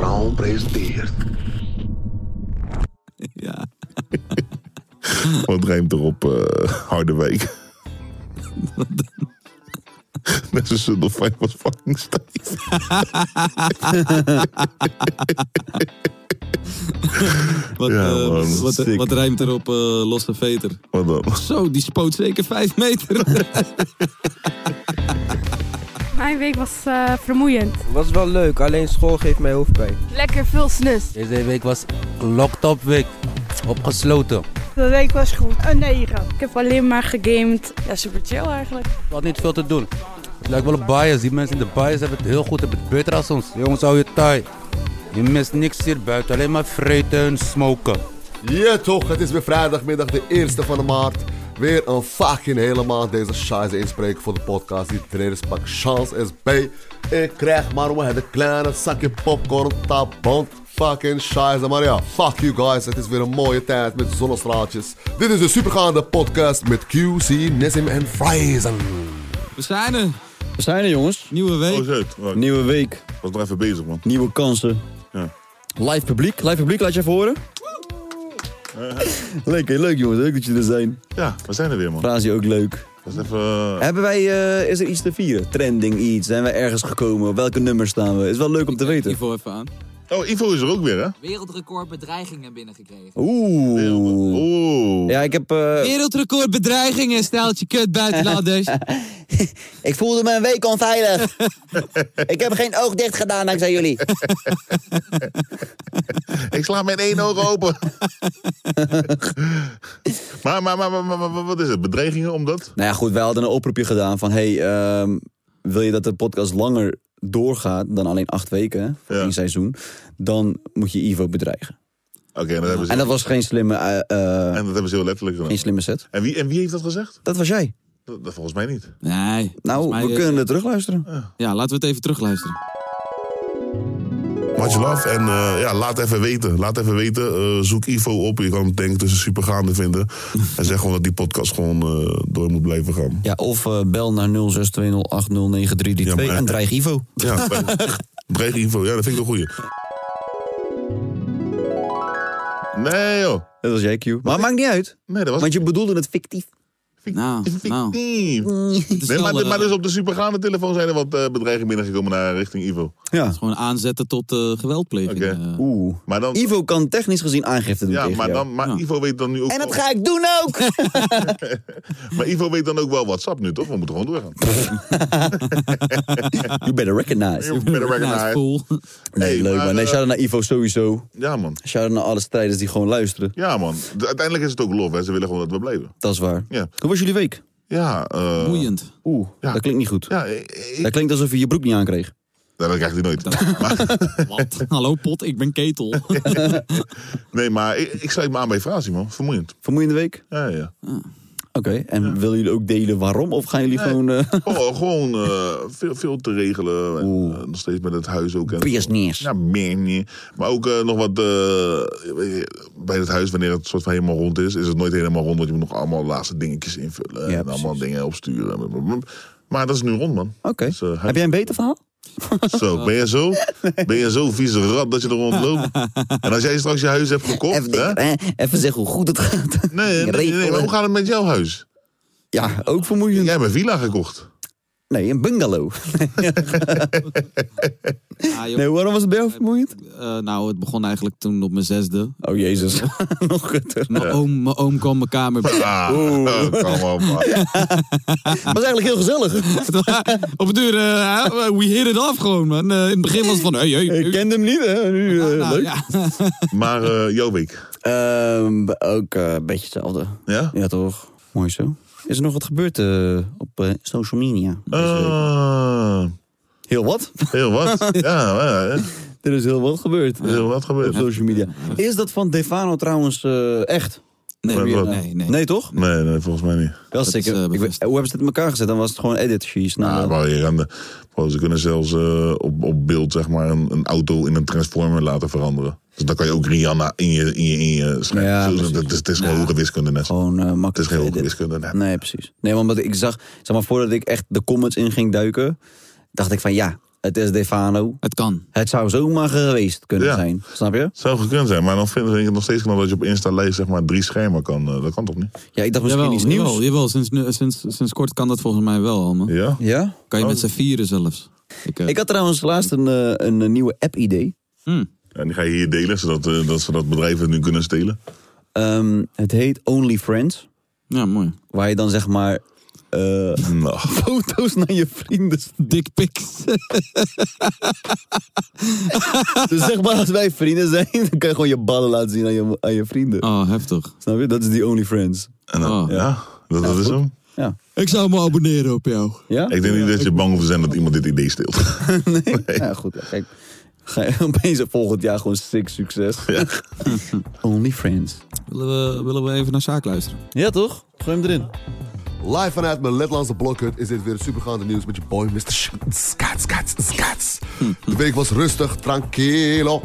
Straal presenteert. Ja. Wat rijmt erop eh Harderwijk? Net zo'n Sundelfijn was fucking stijf. Wat, Ja, eh, man, wat, wat rijmt er op eh, losse veter? Wat dan? Zo, die spoot zeker vijf meter. Mijn week was eh, vermoeiend. Was wel leuk, alleen school geeft mij hoofdpijn. Lekker veel snus. Deze week was locked up week. Opgesloten. De week was goed. Een 9. Ik heb alleen maar gegamed. Ja, super chill eigenlijk. We hadden niet veel te doen. Het lijkt wel een bias. Die mensen in de bias hebben het heel goed, hebben het beter als ons. Jongens, hou je taai. Je mist niks hier buiten, alleen maar vreten en smoken. Ja toch, het is weer vrijdagmiddag de eerste van de maart. Weer een fucking hele maand deze Shize inspreken voor de podcast. Die trainers pak chance is bij. Ik krijg maar om het kleine zakje popcorn, tabond, fucking Shize. Maar ja, fuck you guys. Het is weer een mooie tijd met zonnestraaltjes. Dit is de supergaande podcast met QC, Nessim en Friesen. We zijn er. We zijn er, jongens. Nieuwe week. Oh shit. Nieuwe week, was nog even bezig, man. nieuwe kansen. Ja. Live publiek. Live publiek, laat je even horen. Lekker, leuk jongens. Leuk dat jullie er zijn. Ja, we zijn er weer, man. Frasie ook leuk. Dat is even... eh, Hebben wij, eh, is er iets te vieren? Trending iets? Zijn we ergens gekomen? Op welke nummer staan we? Is wel leuk om te weten. Ivo even aan. Oh, Ivo is er ook weer, hè? Wereldrecord bedreigingen binnengekregen. Oeh. Oeh. Ja, ik heb... eh, Wereldrecord bedreigingen, steltje kut buitenlanders. ik voelde me een week onveilig. ik heb geen oog dicht gedaan dankzij jullie. Ik sla met één oog open. maar, maar, maar, maar, maar, maar wat is het? Bedreigingen omdat? Nou ja, goed, wij hadden een oproepje gedaan van... Hey, ehm, wil je dat de podcast langer doorgaat dan alleen acht weken hè, voor Ja. één seizoen... dan moet je Ivo bedreigen. Oké, en dat hebben ze... En dat was geen slimme, eh, eh, en dat hebben ze heel letterlijk gedaan. geen slimme set. En wie, en wie heeft dat gezegd? Dat was jij. Dat, dat volgens mij niet. Nee. Nou, we is- kunnen het terugluisteren. Ja, laten we het even terugluisteren. Much love. En eh, ja, laat even weten. Laat even weten. Eh, zoek Ivo op. Je kan het denk ik tussen supergaande vinden. en zeg gewoon dat die podcast gewoon eh, door moet blijven gaan. Ja, of eh, bel naar 0620809332 Ja, maar- en dreig Ivo. Ja, dreig- dreig Ivo. Ja, dat vind ik een goeie. Nee joh. Dat was jij, Q. Maar maakt niet uit, Nee, dat was want je bedoelde het fictief. Nou, nou. Nee, maar, wel, maar eh, dus op de supergaande telefoon zijn er wat eh, bedreigingen binnengekomen naar richting Ivo. Ja. Gewoon aanzetten tot eh, geweldpleging. Oké. eh. Oeh. Maar dan, Ivo kan technisch gezien aangifte doen ja, tegen maar, jou. dan, maar Ja. Ivo weet dan nu ook En dat wel- ga ik doen ook! Maar Ivo weet dan ook wel WhatsApp nu, toch? We moeten gewoon doorgaan. you better recognize. You better is recognize. cool. Nee, Hey, leuk maar, man. Nee, eh, shout-out naar Ivo sowieso. Ja, man. Shout-out naar alle strijders die gewoon luisteren. Ja, man. De- uiteindelijk is het ook lof, hè. Ze willen gewoon dat we blijven. Dat is waar. Ja. Hoe was jullie week? Ja, eh... Boeiend. Oeh, Ja. dat klinkt niet goed. Ja, ik, ik- Dat klinkt alsof je je broek niet aankreeg. Dat krijgt hij nooit. Wat? Hallo pot, ik ben ketel. Nee, maar ik, ik sluit me aan bij Frasie, man. Vermoeiend. Vermoeiende week? Ja, ja. Oké, en willen jullie ook delen waarom? Of gaan jullie Nee. gewoon... Oh, gewoon eh, veel, veel te regelen. En, eh, nog steeds met het huis ook. En, business? Ja, meer niet. Maar ook nog wat bij het huis, wanneer het soort van helemaal rond is, is het nooit helemaal rond. Want je moet nog allemaal laatste dingetjes invullen. Ja, en allemaal dingen opsturen. Maar dat is nu rond, man. Oké. Dus, Heb jij een beter verhaal? Zo, ben je zo? Ben je zo vieze rat dat je er rondloopt? En als jij straks je huis hebt gekocht, Even, hè? denken? Even zeggen hoe goed het gaat. Nee, nee, nee, maar hoe gaat het met jouw huis? Ja, ook vermoeiend. Jij hebt een villa gekocht. Nee, een bungalow. Ah, joh. Nee, waarom was het bij jou vermoeiend? Eh, nou, het begon eigenlijk toen op mijn zesde. Oh, jezus. Nog gutter. Mijn oom, mijn oom kwam mijn kamer binnen. Ah, kom op, man. was eigenlijk heel gezellig. op het duur, eh, we hit it off gewoon, man. Eh, in het begin was het van, hey, hey, Ik kende hem niet, hè? Nu, eh, Nou, leuk. ja. Maar eh? Ehm, ook eh, een beetje hetzelfde. Ja? Ja, toch? Mooi zo. Is er nog wat gebeurd eh, op eh, social media? week? Ah, Heel wat? heel wat. Ja, ja, ja. er is heel wat gebeurd. heel wat Op gebeurd. social media. Is dat van Defano trouwens eh, echt? Nee, nee, nee. Nee, toch? Nee, nee, volgens mij niet. Wel Dat zeker. is, eh, Ik hoe hebben ze het in elkaar gezet? Dan was het gewoon edit sheets. Nou, maar je kan de, ze kunnen zelfs eh, op, op beeld zeg maar, een, een auto in een transformer laten veranderen. Dus dan kan je ook Rihanna in je, in je, in je schrijven. Ja, is, het is geen hoge wiskunde net. gewoon eh, Het is makkelijk geen hoge wiskunde net. Nee, precies. Nee, want ik zag, zeg maar, voordat ik echt de comments in ging duiken, dacht ik van ja, Het is Defano. Het kan. Het zou zomaar geweest kunnen Ja. zijn. Snap je? Zou gekund zijn, maar dan vind ik het nog steeds knap dat je op Insta leest zeg maar drie schermen kan. eh, Dat kan toch niet? Ja, ik dacht misschien Jawel, iets nieuws. jawel, jawel. Sinds, nu- sinds, sinds kort kan dat volgens mij wel allemaal. Ja? Ja? Kan je met Oh. z'n vieren zelfs. Ik, eh, Ik had trouwens laatst een, een, nieuwe app-idee. hm. En die ga je hier delen, zodat eh, dat ze dat bedrijf het nu kunnen stelen. Ehm, het heet Only Friends. Ja, mooi. Waar je dan zeg maar eh, Nou, foto's naar je vrienden Dick pics. Dus zeg maar, als wij vrienden zijn, dan kan je gewoon je ballen laten zien aan je, aan je vrienden. Oh, heftig. Snap je? Dat is die Only Friends. en dan, Oh. ja, dat, dat is hem. Ja? Ik zou me abonneren op jou. Ja? Ik denk niet dat je bang hoeft te zijn dat iemand dit idee steelt. nee? Ja, goed. Kijk, ga je opeens volgend jaar gewoon six succes. Only Friends. Willen we, willen we even naar Sjaak luisteren? Ja, toch? Gooi hem erin. Live vanuit mijn Letlandse blokhut is dit weer het supergaande nieuws met je boy Mr. Skats, Skats, Skats. De week was rustig, tranquilo.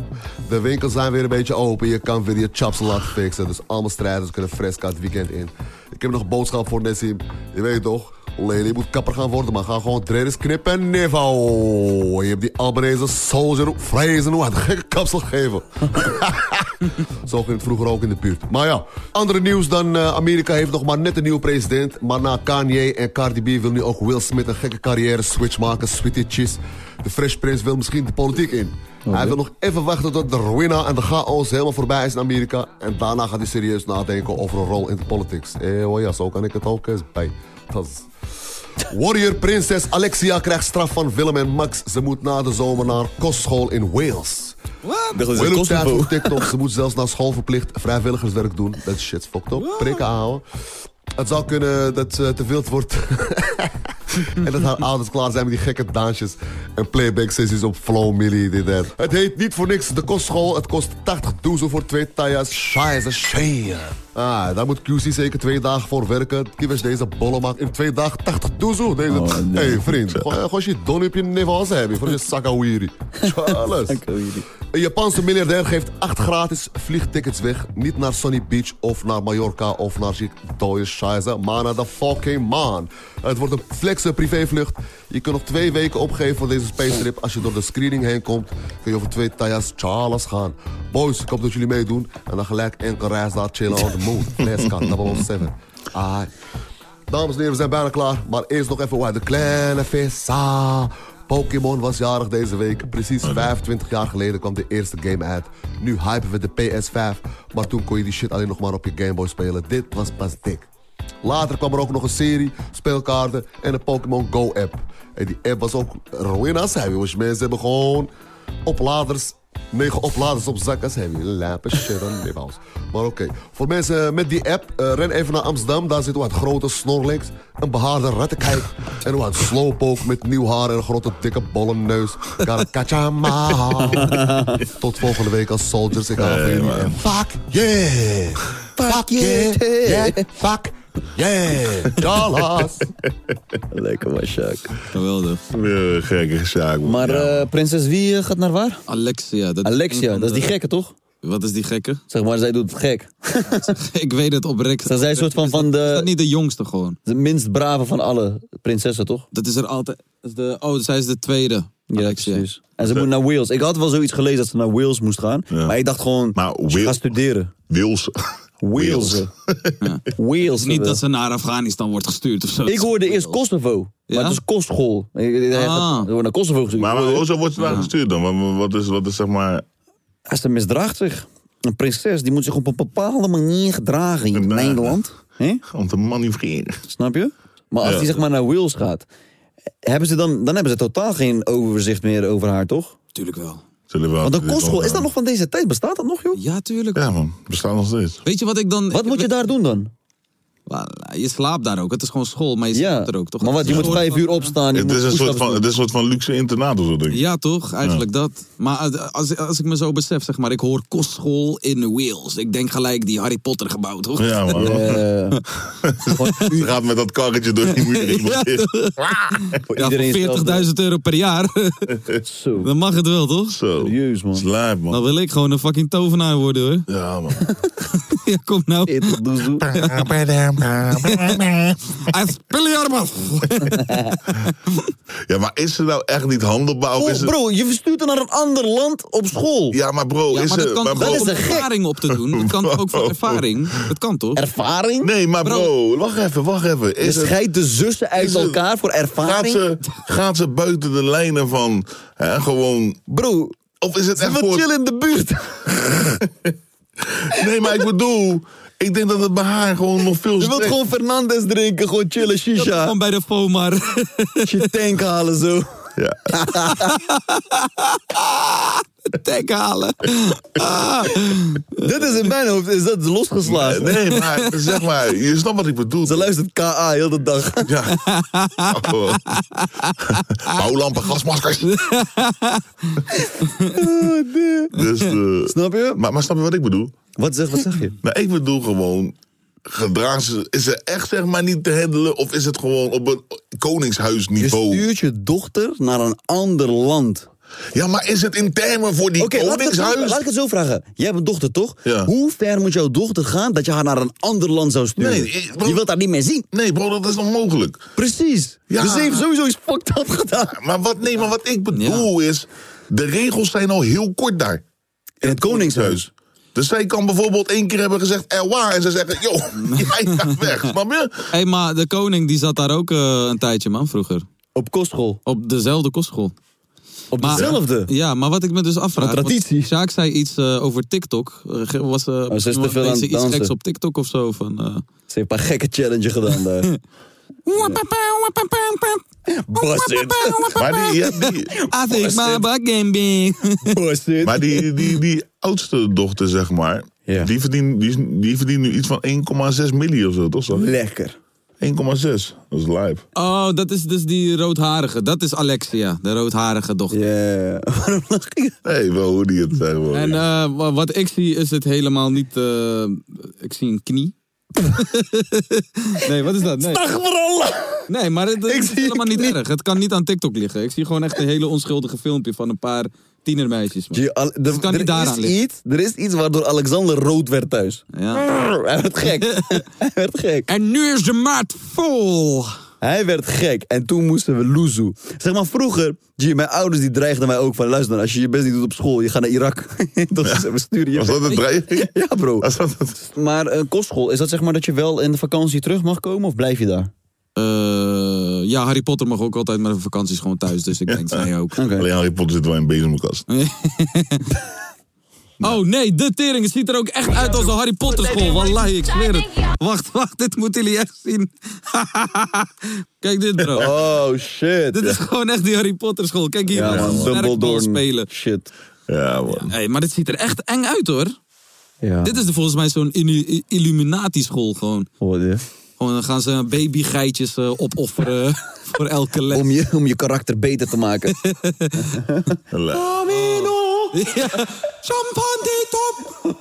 De winkels zijn weer een beetje open. Je kan weer je chaps laten fixen. Dus allemaal strijders kunnen fresca het weekend in. Ik heb nog een boodschap voor Nessim. Je weet toch, Lely moet kapper gaan worden, maar ga gewoon dreaders knippen en niveau. Je hebt die Albanese soldier vrezen hoe een gekke kapsel geven. Zo ging het vroeger ook in de buurt. Maar ja, andere nieuws dan eh, Amerika heeft nog maar net een nieuwe president. Maar na Kanye en Cardi B wil nu ook Will Smith een gekke carrière switch maken. Sweetie Cheese. De Fresh Prince wil misschien de politiek in. Hij wil nog even wachten tot de ruïna en de chaos helemaal voorbij is in Amerika. En daarna gaat hij serieus nadenken over een rol in de politics. Eh, oh ja, zo kan ik het ook eens bij. Dat is... Warrior prinses Alexia krijgt straf van Willem en Max. Ze moet na de zomer naar kostschool in Wales. Dat is Wil een ook tijd Kosovo. voor TikTok. Ze moet zelfs naar school verplicht vrijwilligerswerk doen. Dat is shit fucked up. Prikken houden. Het zou kunnen dat ze te wild wordt. en dat haar ouders klaar zijn met die gekke dansjes. En playback sessies op Flow Millie. Dit, dat. Het heet niet voor niks de kostschool. Het kost 80 doezel voor twee tajas. Scheiße, scheiße. Ah, daar moet QC zeker twee dagen voor werken. Kiewers deze bollen maakt in twee dagen 80 doezel. Deze... Oh, nee. hey, vriend. Gewoon je don op je hebben. Voor je sakawiri. Alles. Een Japanse miljardair geeft acht gratis vliegtickets weg. Niet naar Sunny Beach of naar Mallorca of naar die dode scheiße, maar naar de fucking maan. Het wordt een flexe privévlucht. Je kunt nog twee weken opgeven voor deze space trip. Als je door de screening heen komt, kun je over twee tajas Charles gaan. Boys, ik hoop dat jullie meedoen. En dan gelijk enkel reis daar chillen on the moon. Fleska 007. Ah. Dames en heren, we zijn bijna klaar. Maar eerst nog even waar de kleine vissa. Pokémon was jarig deze week. Precies 25 jaar geleden kwam de eerste game uit. Nu hypen we de PS5. Maar toen kon je die shit alleen nog maar op je Game Boy spelen. Dit was pas dik. Later kwam er ook nog een serie, speelkaarten en een Pokémon Go app. En die app was ook ruïnas heavy. Want mensen hebben gewoon opladers, negen opladers op zak als on nippels. Maar oké, voor mensen met die app, eh, ren even naar Amsterdam. Daar zit wat grote snorlinks, een behaarde rattenkijk en wat slowpoke met nieuw haar en een grote dikke bolle neus. Karakachama. Tot volgende week als soldiers. Ik hou van jullie. Fuck yeah! Fuck yeah! Yeah! Fuck yeah! Dollars! Lekker was Sjaak. Geweldig. Een gekke man. Maar Ja, eh, prinses wie eh, gaat naar waar? Alexia. Dat Alexia, dat is die de- gekke toch? Wat is die gekke? Zeg maar, zij doet het gek. ik weet het oprecht. Zij is een soort van, van Is dat de, niet de jongste gewoon? de minst brave van alle prinsessen, toch? Dat is er altijd. dat is de, oh, zij is de tweede. Ja, Alexia. precies. En ze moet naar Wales. Ik had wel zoiets gelezen dat ze naar Wales moest gaan. Ja. Maar ik dacht gewoon, Maar ze Wil- gaat studeren. Wils. Wales. Wales. Niet dat ze naar Afghanistan wordt gestuurd of zo. Ik hoorde eerst Kosovo. Maar Ja? het is kostschool. Ah. gaat- ze wordt naar Kosovo gestuurd. Maar, hoezo wordt ze daar gestuurd dan? Wat, wat, is, wat is zeg maar... Hij ze misdraagt zich. Een prinses die moet zich op een bepaalde manier gedragen in Nee. Nederland. Hè? Om te manoeuvreren. Snap je? Maar als Ja. die zeg maar naar Wales gaat, hebben ze dan, dan hebben ze totaal geen overzicht meer over haar, toch? Tuurlijk wel. Zullen we Want een kostschool, is dat nog van deze tijd? Bestaat dat nog, joh? Ja, tuurlijk. Ja man, bestaat nog steeds. Weet je wat ik dan... Wat moet je daar doen dan? Je slaapt daar ook. Het is gewoon school, maar je Ja, slaapt er ook toch? maar wat, je moet vijf uur opstaan. je Het moet is, een soort van, het is een soort van luxe internaat of zo, denk ik. Ja, toch? Eigenlijk dat. Maar als, als ik me zo besef, zeg maar, ik hoor kostschool in Wales. Ik denk gelijk die Harry Potter gebouw, toch? Ja, man. Eh, Ze gaat met dat karretje door die muur. heen. Ja, voor Ja, iedereen voor 40.000 euro per jaar. Zo, dan mag het wel, toch? Zo. serieus man. Slijp, Dan man. wil ik gewoon een fucking tovenaar worden, hoor. Ja, man. Ja, kom nou. Ja, maar is het nou echt niet handelbaar? Het... bro, je verstuurt hem naar een ander land op school. Ja, maar bro, Ja, is maar dat het... kan maar toch bro- is een ervaring op te doen? Dat kan toch ook voor ervaring? Dat kan toch? Ervaring? Nee, maar bro, wacht even, wacht even. Je Is het... scheidt de zussen uit het- elkaar voor Gaat ervaring? ze, gaat ze buiten de lijnen van hè, gewoon... Bro, Of is het ze echt wat voor... chill in de buurt. Nee, maar ik bedoel... Ik denk dat het bij haar gewoon nog veel... Je wilt gewoon Fernandes drinken, gewoon chillen, shisha. Gewoon bij de FOMAR. Je tank halen zo. Ja. Tank halen. Ah. Dit is in mijn hoofd, is dat losgeslagen. Nee, maar zeg maar, je snapt wat ik bedoel. Ze luistert KA heel de dag. Ja. Oh. Bouwlampen, gasmaskers. dus, eh, Snap je? maar, maar snap je wat ik bedoel? Wat zeg, wat zeg je? Nou, ik bedoel gewoon, gedragen ze, is ze echt zeg maar niet te handelen of is het gewoon op een Je koningshuisniveau? stuurt je dochter naar een ander land. Ja, maar is het in termen voor die Oké, laat, ik het zo- koningshuis? laat ik het zo vragen. Jij hebt een dochter, toch? Ja. Hoe ver moet jouw dochter gaan dat je haar naar een ander land zou sturen? Nee, bro- je wilt haar niet meer zien. Nee bro, dat is onmogelijk. Precies. Ja. Dus ze heeft sowieso iets fucked up gedaan. Maar wat, nee, maar wat ik bedoel is, de regels zijn al heel kort daar. In het koningshuis. Dus zij kan bijvoorbeeld één keer hebben gezegd erwaar en ze zeggen, yo, jij gaat weg, snap je? Hé, hey, maar de koning die zat daar ook eh, een tijdje, man, vroeger. Op kostschool. Op dezelfde kostschool. Op Maar- dezelfde. Ja, maar wat ik me dus afvraag... Een traditie. Sjaak zei iets eh, over TikTok. Eh, was, eh, is te veel aan het iets dansen. geks op TikTok of zo. Van, eh, Ze heeft een paar gekke challenges gedaan daar. Bust it. Maar die, ja, die, I think my butt game big. Bust it. maar die, die, die oudste dochter, zeg maar, Ja. die, verdient, die, die verdient nu iets van 1,6 miljoen of zo, toch? zo? 1,6. Lekker. Dat is live. Oh, dat is dus die roodharige. Dat is Alexia, de roodharige dochter. Ja. Waarom lach je? Nee, wel hoe die het zegt. wel. En eh, wa- wat ik zie is het helemaal niet... eh, ik zie een knie. nee, wat is dat? Nee, nee maar het, is helemaal niet erg. Het kan niet aan TikTok liggen. Ik zie gewoon echt een hele onschuldige filmpje van een paar tienermeisjes. man. Je, al- er, Het kan er niet daaraan is iets, er is iets waardoor Alexander rood werd thuis. Ja. Hij werd gek. Hij werd gek. En nu is de maat vol. Hij werd gek. En toen moesten we loezoe. Zeg maar vroeger, mijn ouders die dreigden mij ook van... Luister dan, als je je best niet doet op school, je gaat naar Irak. dat is, we sturen je Was dat een dreiging? Ja, bro. Was dat het? Maar een kostschool, is dat zeg maar dat je wel in de vakantie terug mag komen of blijf je daar? Eh, ja, Harry Potter mag ook altijd met de vakanties gewoon thuis. Dus ik denk zij ook. Oké. Alleen Harry Potter zit wel in bezemkast. Oh nee, de tering. Het ziet er ook echt uit als een Harry Potter school. Wallahi, ik zweer het. Wacht, wacht. Dit moeten jullie echt zien. Kijk dit, bro. Oh, shit. Dit is gewoon echt die Harry Potter school. Kijk hier, ja, man. Dumbledore. spelen. Shit. Ja, man. Hey, maar dit ziet er echt eng uit, hoor. Ja. Dit is volgens mij zo'n illu- Illuminati-school gewoon. Hoorde je? Gewoon, dan gaan ze babygeitjes eh, opofferen voor elke les. Om je, om je karakter beter te maken. Ja. Champagne top!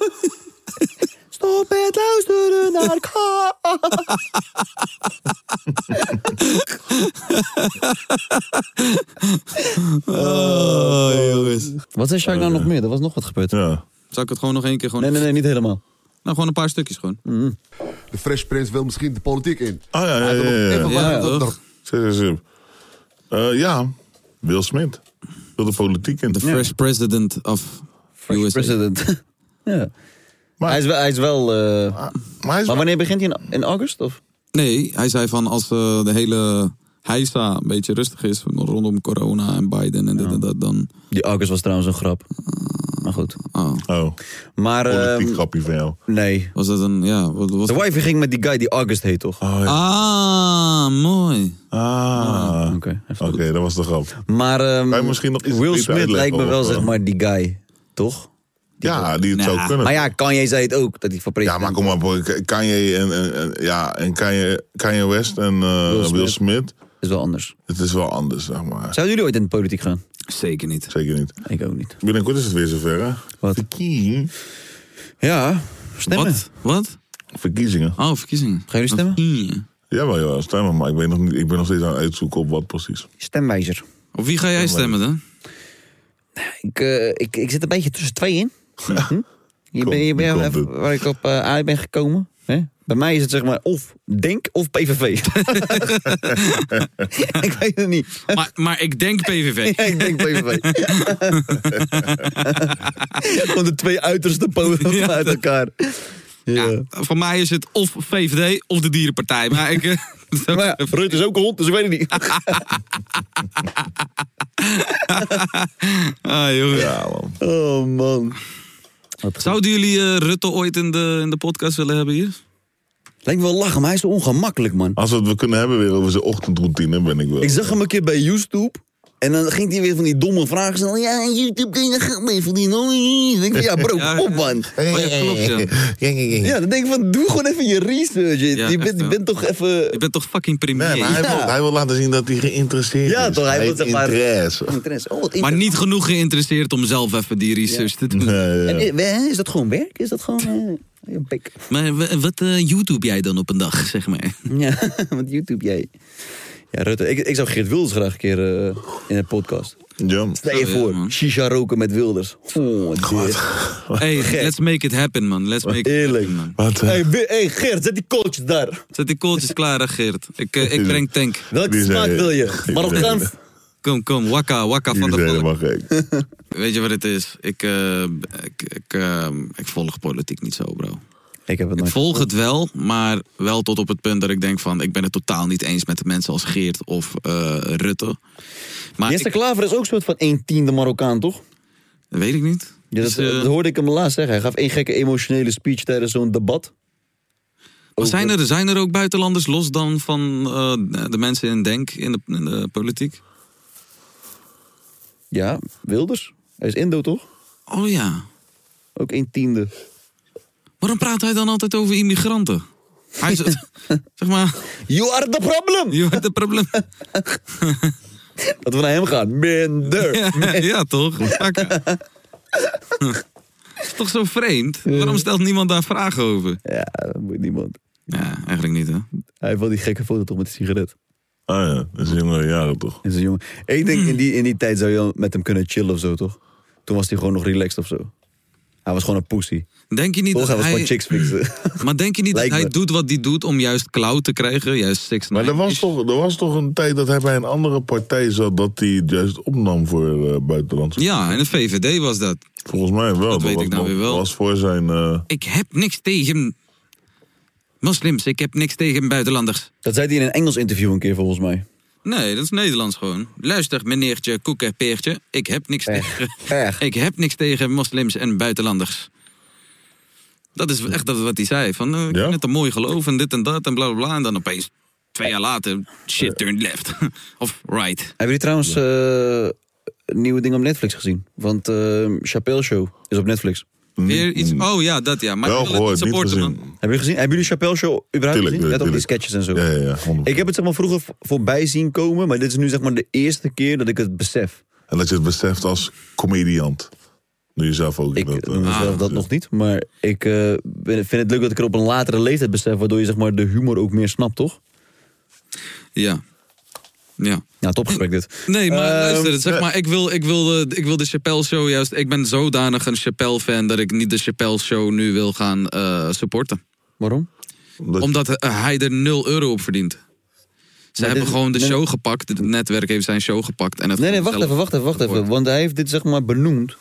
Stop met luisteren naar K. Oh, jongens. Wat zei Sjaak nou nog meer? Er was nog wat gebeurd. Ja. Zal ik het gewoon nog één keer gewoon... Nee, nee, nee, niet helemaal. Nou, gewoon een paar stukjes gewoon. De Fresh Prince wil misschien de politiek in. Oh ja, ja, ja. ja, Even ja. wat- Ja. Eh, ja, Will Smith. Wil de politiek in. The fresh president of USA. President. ja. Maar- hij is wel... Hij is wel eh, Maar hij is maar wanneer begint hij? In, in august? Of? Nee, hij zei van als eh, de hele heisa een beetje rustig is rondom corona en Biden en dit en dat, dan... Die august was trouwens een grap. Maar goed. Oh, Oh, Maar... politiek ehm, grappie van jou. nee. was dat een... Ja, wat was De wifey ging met die guy die August heet, toch? Oh, ja. Ah, mooi. Ah, oké, Oké. dat was de grap. Maar ehm, Kan je misschien nog iets Will Smith lijkt me wel of, zeg maar die guy, toch? Ja, die het Nou, zou kunnen. Maar ja, Kanye zei het ook, dat hij voor Ja, president maar kom maar. Kanye en, en, en- ja, en Kanye, Kanye West en eh, Will Will, Smith. Is wel anders. Het is wel anders, zeg maar. Zouden jullie ooit in de politiek gaan? Zeker niet. Zeker niet. Ik ook niet. Binnenkort is het weer zover, hè? Wat? Verkiezingen. Ja, stemmen. Wat? Wat? Verkiezingen. Oh, verkiezingen. Gaan jullie stemmen? Verkiezingen. Jawel, ja, stemmen, maar ik, weet nog niet, ik ben nog steeds aan het uitzoeken op wat precies. Stemwijzer. Op wie ga jij stemmen dan? Ik, eh, ik, ik zit een beetje tussen twee in. Je Kom, ben, je ben even waar ik op eh, uit ben gekomen. Hè? Bij mij is het zeg maar of Denk of PVV. ik weet het niet. Maar, maar ik denk PVV. Ja, ik denk PVV. Gewoon de twee uiterste polen Ja. uit elkaar. Ja. Ja, voor mij is het of VVD of de Dierenpartij. Maar ik... eh, Maar ja, Rutte is ook een hond, dus ik weet het niet. ah, jongen. Ja, man. Oh man. Zouden jullie eh, Rutte ooit in de, in de podcast willen hebben hier? Lijkt me wel lachen, maar hij is zo ongemakkelijk, man. Als we het we kunnen hebben weer over zijn ochtendroutine, ben ik wel. Ik zag hem een keer bij YouTube. En dan ging hij weer van die domme vragen stellen. Ja, YouTube kun je geld mee verdienen. Ik denk ja bro, Ja, op man. Ja, klopt, ja. Ja, dan denk ik van, doe gewoon even je research. Je, Ja, je, bent, echt, je ja. bent toch even... Je bent toch fucking premier? Nee, maar hij, Ja. wil, hij wil laten zien dat hij geïnteresseerd Ja, is. toch, hij wil heeft zeg maar- interesse. Interesse. Oh, maar niet genoeg geïnteresseerd om zelf even die research te doen. Ja. En, eh, is dat gewoon werk? Is dat gewoon... bek? Maar wat eh, YouTube jij dan op een dag, zeg maar? Ja, wat YouTube jij. Ja, Rutte, ik, ik zou Geert Wilders graag een keer eh, in een podcast. Ja. Stel je ja, voor, shisha roken met Wilders. Oh. Hey, let's make it happen, man. Let's make it Eerlijk. happen, man. Wat? eh, Hey, Wi- hey, Geert, zet die kooltjes daar. Zet die kooltjes klaar, hè, Geert. Ik, eh, ik breng tank. Welke Die smaak wil je? Marokkaans? Kom, kom. Wakka, wakka van Jullie de zijn volk. helemaal gek. Weet je wat het is? Ik, eh, ik, ik, eh, ik volg politiek niet zo, bro. Ik heb het Ik nooit volg het wel, maar wel tot op het punt dat ik denk van... ik ben het totaal niet eens met de mensen als Geert of eh, Rutte. Maar Jesse Klaver is ook een soort van 1 tiende Marokkaan, toch? dat weet ik niet. Ja, dat, Dus, eh, dat hoorde ik hem laatst zeggen. Hij gaf één gekke emotionele speech tijdens zo'n debat. maar zijn, er, zijn er ook buitenlanders los dan van eh, de mensen in Denk in de, in de politiek? Ja, Wilders. Hij is Indo, toch? Oh ja. Ook 1 tiende. Waarom praat hij dan altijd over immigranten? Hij is, zeg maar, You are the problem! je hebt het probleem. Dat we naar hem gaan. Minder. Ja, ja toch? Fuck. is toch zo vreemd? Waarom stelt niemand daar vragen over? Ja, dat moet niemand. Ja, eigenlijk niet, hè? Hij heeft wel die gekke foto toch met de sigaret. Ah ja, dat is een jongere jaren toch? En zo'n jongen. Ik denk in die, in die tijd zou je wel met hem kunnen chillen of zo, toch? Toen was hij gewoon nog relaxed of zo. Hij was gewoon een pussy. Denk je niet Toch? Hij dat was hij... gewoon chicks fixen. Maar denk je niet dat hij me. doet wat hij doet om juist cloud te krijgen? Juist six Maar er was, toch, er was toch een tijd dat hij bij een andere partij zat... dat hij het juist opnam voor eh buitenlandse... Ja, en de VVD was dat. Volgens mij wel. Dat weet was ik nou nog- weer wel. was voor zijn... eh, Ik heb niks tegen moslims. Ik heb niks tegen buitenlanders. Dat zei hij in een Engels interview een keer volgens mij. Nee, dat is Nederlands gewoon. Luister, meneertje Koekenpeertje. Ik heb niks Echt, tegen... echt. Ik heb niks tegen moslims en buitenlanders. Dat is echt dat wat hij zei. Van, eh, ik Ja? het een mooi geloof en dit en dat en bla bla bla. En dan opeens, twee jaar later, shit turned left. of right. Hebben jullie trouwens eh, nieuwe ding op Netflix gezien? Want eh Chappelle Show is op Netflix. Weer iets... Oh ja, dat ja. Maar wel gehoord, niet supporten, gezien. man. Hebben jullie gezien? Hebben jullie Chappelle Show überhaupt Tuurlijk, gezien? Net op die sketches en zo. Ja, ja, ja. 100%. Ik heb het zeg maar vroeger voorbij zien komen, maar dit is nu zeg maar de eerste keer dat ik het besef. En dat je het beseft als comediant. Nu je zelf ook. Ik dat, eh, noem mezelf Ah, dat nog niet, maar ik eh, vind het leuk dat ik er op een latere leeftijd besef, waardoor je zeg maar de humor ook meer snapt, toch? Ja. Ja. Ja, topgesprek dit. Nee, maar Ehm, luister, zeg maar, ik wil, ik, wil de, ik wil de Chappelle Show juist... Ik ben zodanig een Chappelle-fan dat ik niet de Chappelle Show nu wil gaan eh, supporten. Waarom? omdat- Omdat eh, hij er 0 euro op verdient. Ze Maar hebben dit- gewoon de nee- show gepakt. Het netwerk heeft zijn show gepakt. En het Nee, nee, wacht even, wacht even, wacht even. Want hij heeft dit zeg maar benoemd.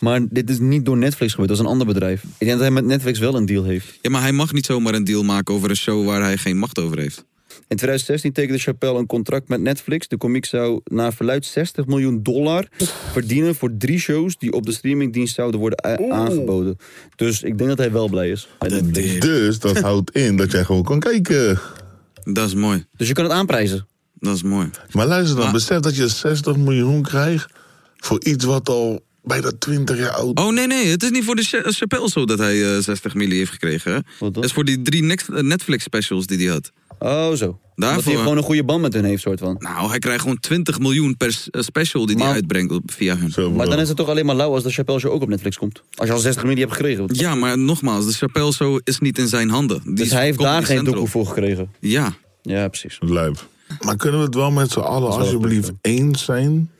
Maar dit is niet door Netflix gebeurd, dat is een ander bedrijf. Ik denk dat hij met Netflix wel een deal heeft. Ja, maar hij mag niet zomaar een deal maken over een show waar hij geen macht over heeft. In 2016 tekende Chappelle een contract met Netflix. De komiek zou naar verluid 60 miljoen dollar verdienen voor drie shows die op de streamingdienst zouden worden aangeboden. Dus ik denk dat hij wel blij is. Dus dat houdt in dat jij gewoon kan kijken. Dat is mooi. Dus je kan het aanprijzen. Dat is mooi. Maar luister dan, Maar- besef dat je 60 miljoen krijgt... voor iets wat al bijna 20 jaar oud Oh nee, nee, het is niet voor de Cha- Chappelle zo dat hij eh, 60 miljoen heeft gekregen. Hè? dan? Dat is voor die drie eh, Netflix specials die hij had. Oh, zo. Dat Daarvoor- hij gewoon een goede band met hun heeft, soort van. Nou, hij krijgt gewoon 20 miljoen per eh, special die hij Maar- uitbrengt via hun. Zo, Maar dan is het toch alleen maar lauw als de Chappelle Show ook op Netflix komt. Als je al 60 miljoen hebt gekregen. Ja, maar nogmaals, de Chappelle Show is niet in zijn handen. Die dus hij heeft daar geen doekoe voor gekregen. Ja. Ja, precies. Lijp. Maar kunnen we het wel met z'n allen alsjeblieft eens zijn...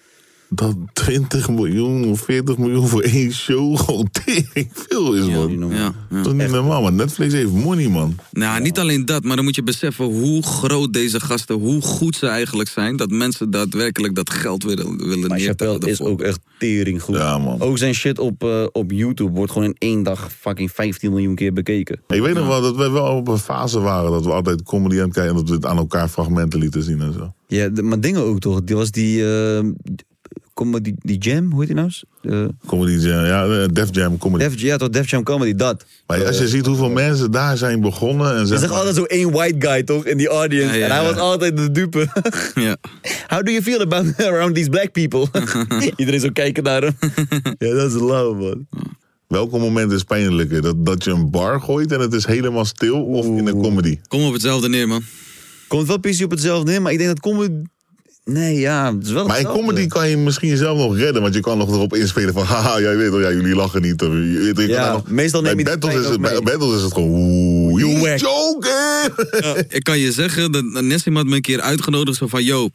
dat 20 miljoen of 40 miljoen voor één show gewoon tering veel is, man. Ja, ja. Dat is niet normaal, man. Netflix heeft money, man. Nou, niet alleen dat, maar dan moet je beseffen hoe groot deze gasten, hoe goed ze eigenlijk zijn. Dat mensen daadwerkelijk dat geld willen, willen Maar neertellen. Chappelle is ook echt tering goed. Ja, man. Ook zijn shit op, eh, op YouTube wordt gewoon in één dag fucking 15 miljoen keer bekeken. Ik weet nog wel dat we wel op een fase waren dat we altijd comedy aan het kijken en dat we het aan elkaar fragmenten lieten zien en zo. Ja, maar dingen ook toch? Die was die, eh, kom, die, Jam, hoe heet die nou? eens? Eh, Comedy Jam, ja, eh, Def Jam comedy. Def, ja, toch Def Jam Comedy, dat. maar als je ziet hoeveel mensen daar zijn begonnen en zeg zegt maar- altijd zo één white guy toch in die audience. Ja, ja, en hij ja. was altijd de dupe. Ja. How do you feel about around these black people? Iedereen zo kijken naar hem. ja, dat is lauw man. welke moment is pijnlijker? Dat, dat je een bar gooit en het is helemaal stil of in een comedy? Kom op hetzelfde neer, man. Komt wel precies op hetzelfde in, maar ik denk dat comedy... Nee, ja, het is wel Maar in hetzelfde. comedy kan je misschien zelf nog redden, want je kan nog erop inspelen van haha, jij weet wel, ja, jullie lachen niet. Of, je, weet, je kan Ja, daar nog, meestal neem bij je die battles is, het, bij mee. battles is het gewoon oeh, You you whack. joking! Ik kan je zeggen, dat Nessim had me een keer uitgenodigd. Zo van, yo,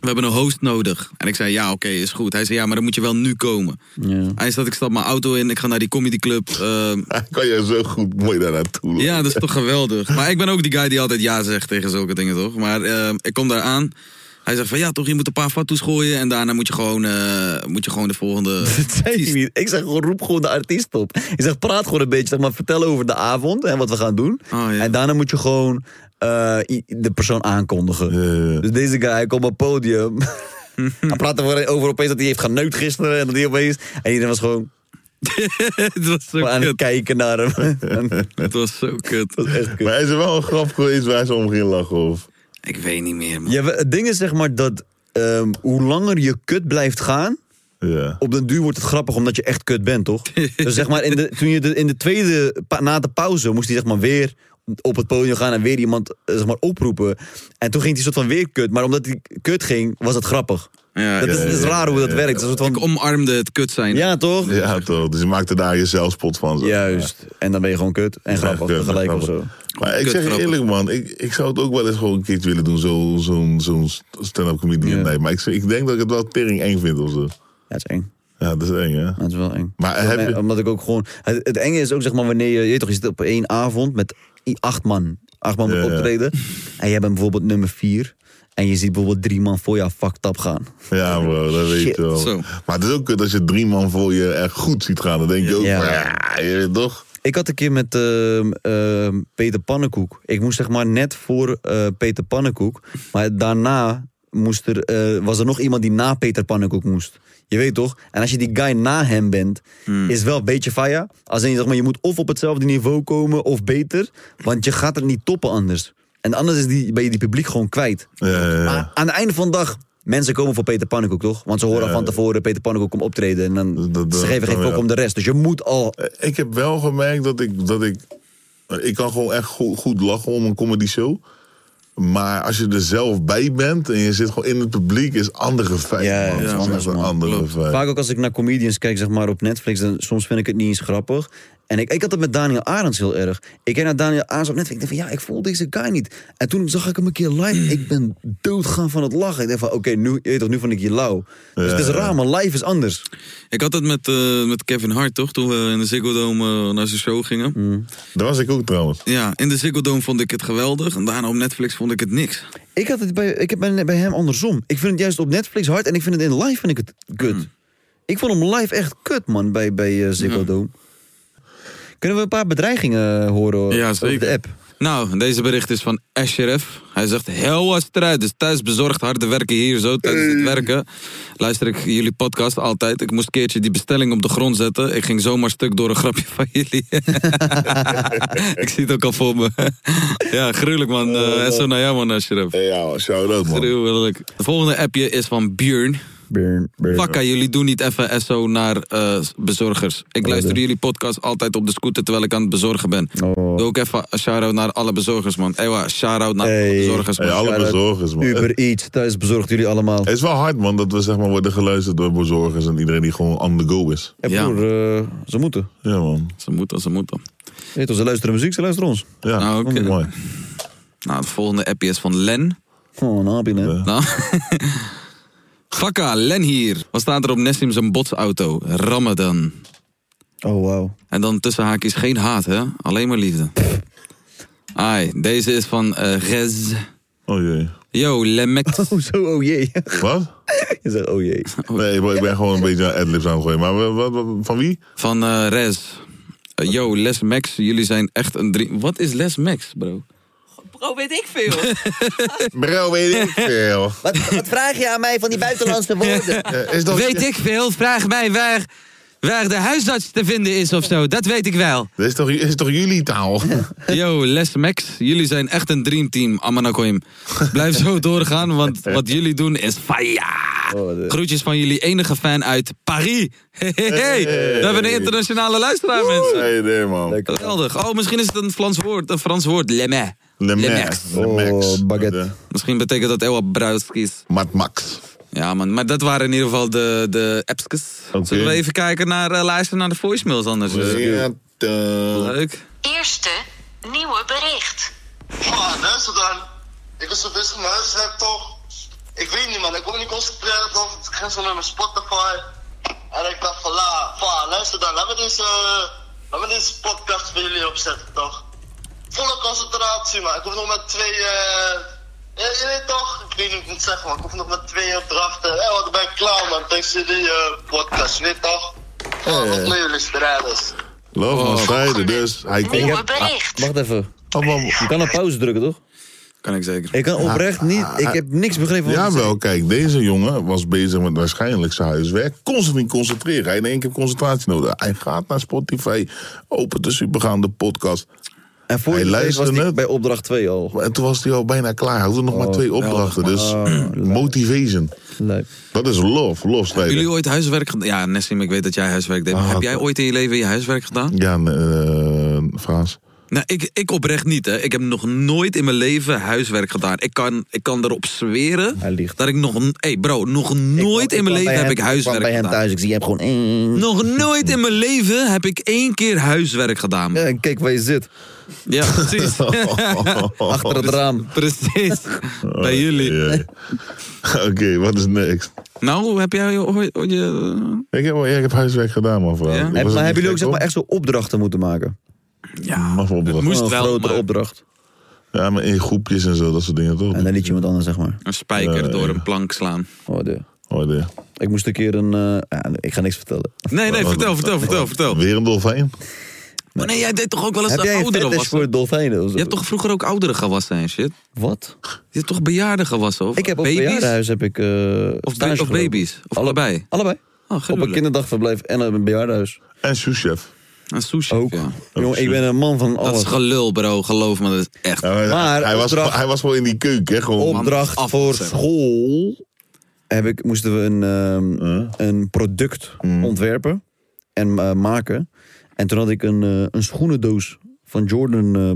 we hebben een host nodig. En ik zei, ja, oké, is goed. Hij zei, ja, maar dan moet je wel nu komen. Ja. Hij zei, ik stap mijn auto in, ik ga naar die comedyclub. Uh, kan je zo goed mooi daar naartoe lopen. ja, dat is toch geweldig. Maar ik ben ook die guy die altijd ja zegt tegen zulke dingen, toch? Maar eh, ik kom daar aan. Hij zegt van, ja, toch, je moet een paar fatsoes gooien. En daarna moet je gewoon, eh, moet je gewoon de volgende... Dat zei ik niet. Ik zeg gewoon, roep gewoon de artiest op. Ik zeg, praat gewoon een beetje, zeg maar, vertel over de avond en wat we gaan doen. Oh, ja. En daarna moet je gewoon eh, de persoon aankondigen. Dus deze guy, hij komt op het podium. hij praat over, over opeens dat hij heeft geneukt gisteren. En dat hij opeens... En iedereen was gewoon het was zo aan het kut. kijken naar hem. Het was zo kut. dat was echt kut. Maar is er wel een grap geweest waar ze om ging lachen? Of? Ik weet niet meer, man. Ja, het ding is zeg maar dat ehm, hoe langer je kut blijft gaan... Ja. op den duur wordt het grappig omdat je echt kut bent, toch? dus zeg maar, in de, toen je de, in de tweede, pa- na de pauze, moest hij zeg maar weer op het podium gaan en weer iemand eh, zeg maar, oproepen. En toen ging hij soort van weer kut, maar omdat hij kut ging, was het grappig. Ja, Dat is, dat raar hoe dat ja, werkt. Een soort ik van, omarmde het kut zijn. ja, toch? ja, toch. Dus je maakte daar je zelfspot van. Zo. Juist. En dan ben je gewoon kut en grappig kut, tegelijk of zo. Maar ik Kut zeg je grappig. eerlijk, man. Ik, ik zou het ook wel eens gewoon een keertje willen doen. Zo'n zo, zo'n stand-up comedian. Ja. Nee, maar ik, ik denk dat ik het wel tering eng vind of zo. Ja, het is eng. Ja, dat is eng, hè? Dat is wel eng. Maar heb je... Omdat ik ook gewoon... Het, het enge is ook zeg maar wanneer je... Je, weet toch, je zit op één avond met acht man. Acht man moet ja. optreden. En jij bent bijvoorbeeld nummer vier. En je ziet bijvoorbeeld drie man voor jou fucked up gaan. Ja, bro, dat weet je wel. Zo. Maar het is ook kut als je drie man voor je echt goed ziet gaan. Dan denk je ook, Ja. van, ja, je weet toch? Ik had een keer met ehm, ehm, Peter Pannenkoek. Ik moest zeg maar net voor eh, Peter Pannenkoek. Maar daarna moest er, eh, was er nog iemand die na Peter Pannenkoek moest. Je weet toch? En als je die guy na hem bent, is wel een beetje faya. Als in, zeg maar, je moet of op hetzelfde niveau komen of beter. Want je gaat het niet toppen anders. En anders is die, ben je die publiek gewoon kwijt. Ja, ja, ja. Maar aan het einde van de dag, mensen komen voor Peter Pannenkoek, toch? Want ze horen Ja. van tevoren Peter Pannenkoek komt optreden. En dan Dat- dat- ze geven geen fok ja. om de rest. Dus je moet al... Ik heb wel gemerkt dat ik, dat ik... Ik kan gewoon echt goed, goed lachen om een comedy show. Maar als je er zelf bij bent en je zit gewoon in het publiek, is andere feit. Ja, man. ja, anders, man. andere feit. Vaak ook als ik naar comedians kijk, zeg maar op Netflix, dan soms vind ik het niet eens grappig. En ik, ik had het met Daniel Arends heel erg. Ik keek naar Daniel Arends op Netflix. Ik dacht van ja, ik voel deze guy niet. En toen zag ik hem een keer live. Ik ben doodgaan van het lachen. Ik dacht van oké, nu, je weet toch, nu vond ik je lauw. Dus het is raar, maar live is anders. Ik had het met, eh, met Kevin Hart, toch? Toen we in de Ziggo Dome eh, naar zijn show gingen. Mm. Daar was ik ook trouwens. Ja, in de Ziggo Dome vond ik het geweldig. En daarna op Netflix vond ik het niks. Ik had het bij, ik heb bij, bij hem andersom. Ik vind het juist op Netflix hard en ik vind het in live vind ik het kut. Mm. Ik vond hem live echt kut, man, bij, bij eh, Ziggo Ja. Dome. Kunnen we een paar bedreigingen eh, horen Ja, over zeker. de app? Nou, deze bericht is van Ashraf. Hij zegt, heel wat strijd. Dus thuis bezorgd, harde werken hier zo. Tijdens het werken luister ik jullie podcast altijd. Ik moest een keertje die bestelling op de grond zetten. Ik ging zomaar stuk door een grapje van jullie. ik zie het ook al voor me. ja, gruwelijk man. Eh, en zo naar jou man, Ashraf. Ja, shout-out man. Gruwelijk. Het volgende appje is van Björn. Fakka, jullie doen niet even SO naar eh, bezorgers. Ik luister jullie podcast altijd op de scooter terwijl ik aan het bezorgen ben. Oh. Doe ook even een shout-out naar alle bezorgers, man. Ewa, shout-out naar alle bezorgers, man. Hey, alle bezorgers man. Uber Eats, thuis bezorgt jullie allemaal. Het is wel hard man dat we zeg maar worden geluisterd door bezorgers en iedereen die gewoon on the go is. Ja, Ja. broer, eh, ze moeten. Ja man. Ze moeten, ze moeten. Weet ze luisteren muziek, ze luisteren ons. Ja, Nou, oké. mooi. Nou, het volgende appje is van Len. Oh, een happy, hè? Ja. Nou, Fakka, Len hier. Wat staat er op Nessim zijn botsauto? Ramadan. Oh, wauw. En dan tussen haakjes geen haat, hè? Alleen maar liefde. Ai, deze is van eh Rez. Oh jee. Yo, Lemek. Oh, zo, oh jee. Wat? Je zegt, oh jee. Nee, ik ben- ik ben gewoon een beetje aan adlibs aan het gooien. Maar wat, wat- wat- van wie? Van eh Rez. Eh, yo, Les Max, jullie zijn echt een drie... Wat is Les Max, bro? Bro, weet ik veel. Bro, weet ik veel. Wat, wat vraag je aan mij van die buitenlandse woorden? Eh, is dat... Weet ik veel, vraag mij waar, waar de huisarts te vinden is of zo. Dat weet ik wel. Dit is toch, is toch jullie taal? Yo, Les Max, jullie zijn echt een dreamteam, Amanakoim. Blijf zo doorgaan, want wat jullie doen is fire. Groetjes van jullie enige fan uit Paris. Hey, hey, hey. We hebben een internationale luisteraar, mensen. Nee, nee, man. Geweldig. Oh, misschien is het een Frans woord. Een Frans woord. Le Le Max. Le Max. Oh, baguette. Misschien betekent dat Ewa Bruiskis. Mat Max. Ja, man. Maar dat waren in ieder geval de, de appskes. Zullen we even kijken naar, eh, luisteren naar de voicemails anders? eh? Ja, eh, Leuk. Eerste nieuwe bericht. Man, luister dan. Ik was zo met mijn huiswerk toch. Ik weet niet man, ik kon niet concentreren toch. Ik ging zo naar mijn Spotify. En ik dacht van la, va, luister dan. Laten we deze, laten we deze podcast voor jullie opzetten toch. Volle concentratie man. Ik hoef nog met twee, eh... Ja, je weet toch? Ik weet niet hoe ik moet zeggen man. Ik hoef nog met twee opdrachten. Hé, wat ben ik klaar man. Thanks voor die eh, podcast, je weet toch? Oh, nog met jullie strijders. Love man, strijden. Dus hij komt... Nieuwe bericht. Wacht even. Oh, man. Je kan op pauze drukken, toch? Kan ik zeker. Ik kan oprecht niet... Ik heb niks begrepen van wat je Jawel, kijk, deze jongen was bezig met waarschijnlijk zijn huiswerk. Constant niet concentreren. Hij heeft in één keer concentratie nodig. Hij gaat naar Spotify, opent de supergaande podcast. En voor Hij was luisterde net. bij opdracht 2 al. En toen was hij al bijna klaar. Hij had nog maar twee opdrachten. Dus motivation. Leuk. Dat is love, love strijden. Jullie ooit huiswerk gedaan? Ja, Nessim, ik weet dat jij huiswerk deed. maar Ah, heb jij ooit in je leven je huiswerk gedaan? Ja, eh Frans. Nou, ik, ik oprecht niet, hè. Ik heb nog nooit in mijn leven huiswerk gedaan. Ik kan, ik kan erop zweren dat ik nog... een- hey bro, nog nooit in mijn leven heb ik huiswerk bij hem gedaan. thuis, ik zie hem gewoon... eh. Nog nooit in mijn leven heb ik één keer huiswerk gedaan. Ja, en kijk waar je zit. Ja, precies. Achter het raam. Precies. Bij jullie. Ja. Oké, wat is next? Nou, heb jij ooit... je... Ik heb, ja, ik heb huiswerk gedaan, man. Vooral. Maar hebben jullie ook zeg maar echt zo opdrachten moeten maken? Ja, Maar voor opdracht. moest een wel, grotere maar opdracht. Ja, maar in groepjes en zo, dat soort dingen toch? En dan liet je iemand anders, zeg maar. een spijker Ja, door ja. een plank slaan. Oh, de. Oh, de. Ik moest een keer een... eh, ja, ik ga niks vertellen. Nee, nee, vertel, vertel, vertel, vertel. Weer een dolfijn? Maar nee, jij deed toch ook wel eens Heb jij een ouderen fetish wassen? voor dolfijnen? of zo? Je hebt toch vroeger ook ouderen gewassen en shit? Wat? Je hebt toch bejaarden gewassen? Of Ik heb op baby's? bejaardenhuis heb ik... eh, Of, stage ba- of gelopen. baby's? Of allebei? Allebei. Oh, Op een gruwelijk. kinderdagverblijf en op een bejaardenhuis. En souschef. Een sushi, Ook. ja. Jongen, ik ben een man van Dat is alles. gelul, bro. Geloof me, dat is echt. Ja, maar Maar hij, was, opdracht- hij was gewoon in die keuken, hè? Gewoon. Opdracht af- voor school heb ik, moesten we een, ehm, een product ontwerpen en eh, maken. En toen had ik een, eh, een schoenendoos van Jordan eh,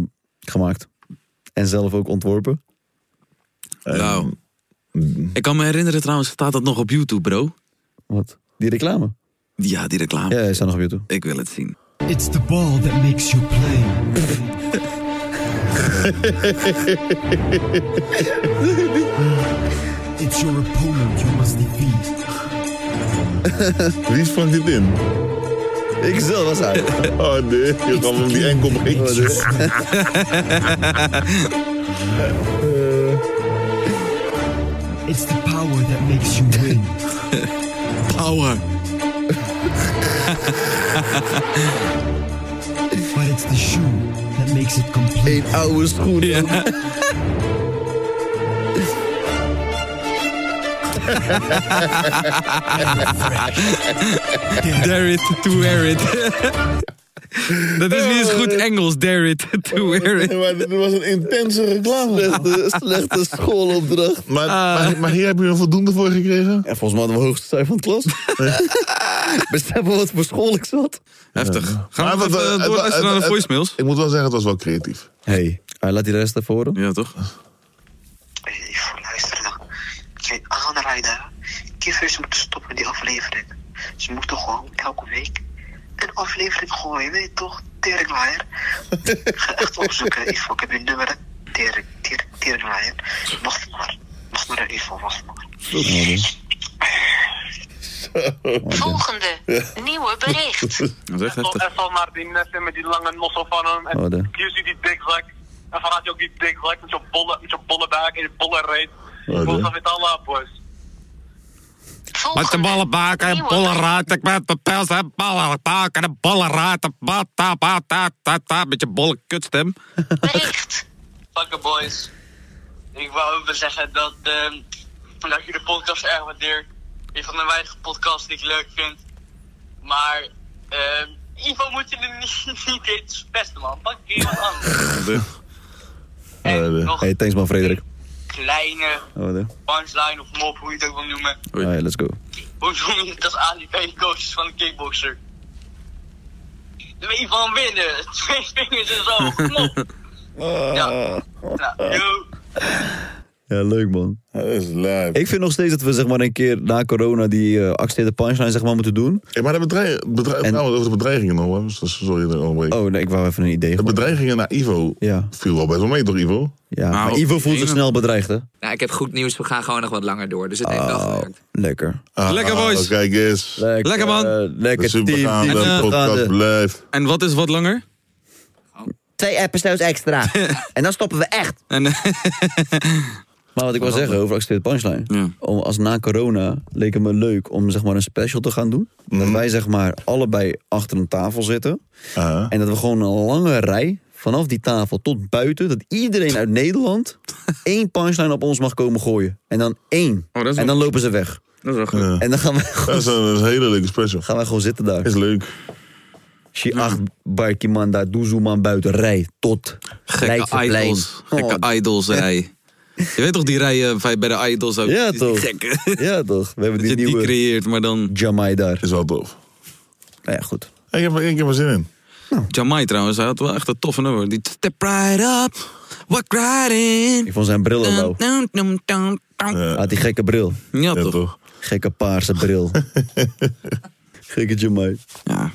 gemaakt. En zelf ook ontworpen. Nou. Ik kan me herinneren trouwens, staat dat nog op YouTube, bro? Wat? Die reclame? Ja, die reclame. Ja, hij staat nog op YouTube. Ik wil het zien. It's the ball that makes you play. it's your opponent you must defeat. Wie sprak dit in? Ik zelf was hij. Oh nee, je kan hem die enkel breken. Oh, dus. It's the power that makes you win. Power. But it's the shoe that makes it complete. Eén oude schoen. Dare it to wear it. dat is niet eens goed Engels, dare it to wear it. Maar dit was een intense reclame. Slechte, slechte schoolopdracht. Maar, maar, maar hier heb je een voldoende voor gekregen? Ja, volgens mij hadden we hoogste cijfer van de klas. Besef me wat voor school ik zat. Heftig. Gaan Maar we het- even het- doorluisteren het- naar de voicemails? Ik moet wel zeggen, het was wel creatief. Hey, hij laat die rest even horen. Ja, toch? Even luisteren dan. Oké, aanrijden. Kiffers moeten stoppen met die aflevering. Ze moeten gewoon elke week een aflevering gooien, weet je toch? Teringlaaier. Ik ga echt opzoeken, Ivo. Ik heb je nummer. Tering, tering, teringlaaier. Wacht maar. Wacht maar, Ivo, wacht maar. Volgende. Nieuwe bericht. Echt heftig. Even naar die nesten met die lange nossel van hem. En Oh, zie je die dikzak. En van had je ook die dikzak met zo'n bolle, met zo'n bolle buik en die bolle reet. Oh, Ik de. dat het allemaal, boys. Met de bolle baak en bolle raad. Ik met mijn pels en bolle baak en bolle raad. Bata, bata, tata. Met je bolle kutstem. Bericht. Fucker boys. Ik wou even zeggen dat, ehm dat je de podcast erg waardeert. Een van de weinige podcasts die ik leuk vind. Maar, ehm Ivo moet je er niet, niet eens pesten man. Pak iemand anders. nog Hey, thanks man, Frederik. Kleine Oh, punchline of mop, hoe je het ook wil noemen. Ah, ja, let's go. Hoe noem je het als ADP-coaches van een kickboxer? De weet van winnen. Twee vingers en zo. Kom op. Ja. Nou, yo. Ja, leuk man. Dat is lijp. Ik vind nog steeds dat we zeg maar een keer na corona die eh accepteerde punchline zeg maar moeten doen. Hey, maar de bedreig, bedreig, En- nou, over de bedreigingen nog, hè. Dus Sorry dat ik onderbreek. Oh nee, ik wou even een idee. De bedreigingen naar Ivo Ja, viel wel best wel mee, toch, Ivo? ja. Nou, maar Ivo voelt zich snel bedreigd hè? Nou, ik heb goed nieuws. We gaan gewoon nog wat langer door. Dus het heeft wel Oh, gewerkt. lekker. Ah, Lekker, boys. ah, Kijk eens. Lekker, man. eh, De lekker team, En, eh, podcast blijft. En wat is wat langer? Twee episodes extra. en dan stoppen we echt. En, Maar wat ik wil zeggen over accepteerde punchline. Ja. Om, als na corona leek het me leuk om zeg maar een special te gaan doen. Dat Mhm. wij zeg maar allebei achter een tafel zitten. Ah. En dat we gewoon een lange rij vanaf die tafel tot buiten. Dat iedereen uit Nederland één punchline op ons mag komen gooien. En dan één. Oh, dat en wel- dan lopen ze weg. Dat is wel goed. Ja. En dan gaan wij Dat gewoon, is, een, dat is een hele leuke special. gaan wij gewoon zitten daar. Is leuk. She acht barkie man daar, buiten rij tot Gekke idols. Gekke Oh, idols rij. Je weet toch die rijen bij bij de idols ook? Ja, Die- toch. Ja toch, we hebben Dat die je die nieuwe creëert, maar dan... Jamai daar. Is wel tof. Nou ja, goed. Ik heb, ik heb er zin in. Jamai trouwens, hij had wel echt een toffe nummer. Die step right up, walk right in. Ik vond zijn bril al. Ja, Hij had die gekke bril. Ja, ja, toch? toch? Gekke paarse bril. gekke Jamai. Ja,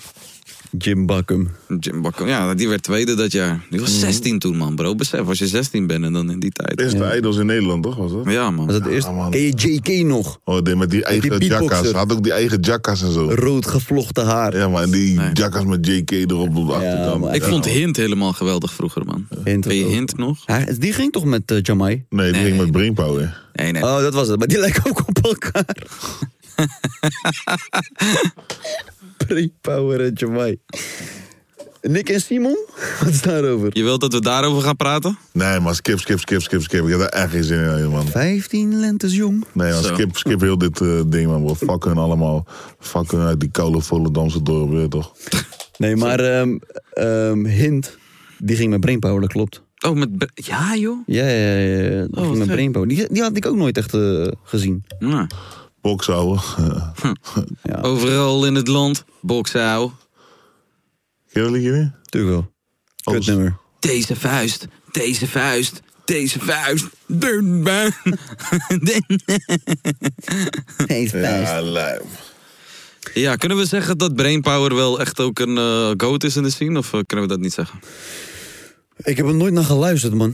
Jim Buckham. Jim. Ja, die werd tweede dat jaar. Die was 16 toen, man, bro. Besef, als je 16 bent en dan in die tijd. Eerste idols in Nederland, toch? Was dat? Ja, man. Was dat de man. Ken je JK nog? Oh, die met die eigen die jackas. Had ook die eigen jackas en zo. Rood gevlochten haar. Ja, maar en die Nee. jackas met JK erop op de achterkant. Ik vond Hint helemaal geweldig vroeger, man. Hint je ook. Hint nog? Hij- die ging toch met eh, Jamai? Nee, die Nee. ging met Brainpower. Nee, nee. Oh, dat was het. Maar die lijken ook op elkaar. Pre-power en Jamai. Nick en Simon? Wat is daarover? Je wilt dat we daarover gaan praten? Nee, maar skip, skip, skip, skip, skip. Ik heb daar echt geen zin in, man. 15 lentes jong. Nee, man, Zo. skip, skip heel dit eh, ding, man. Fuck hun allemaal. Fuck hun uit die koude Volendamse dorp, weet je toch? Nee, maar ehm, ehm, Hint, die ging met Brainpower, dat klopt. Oh, met... Be- Ja, joh. Ja, ja, ja. ja. Die Oh, ging met. Brainpower. Die, die had ik ook nooit echt eh, gezien. Ja. Boksouwen. Ja, Overal in het land. Boksau. Ken je dat liedje niet? natuurlijk wel. Alles. Kutnummer. Deze vuist. Deze vuist. Deze vuist. Dun, bun. Hey, Ja, lijp. Ja, kunnen we zeggen dat Brainpower wel echt ook een eh goat is in de scene? Of eh, kunnen we dat niet zeggen? Ik heb er nooit naar geluisterd, man.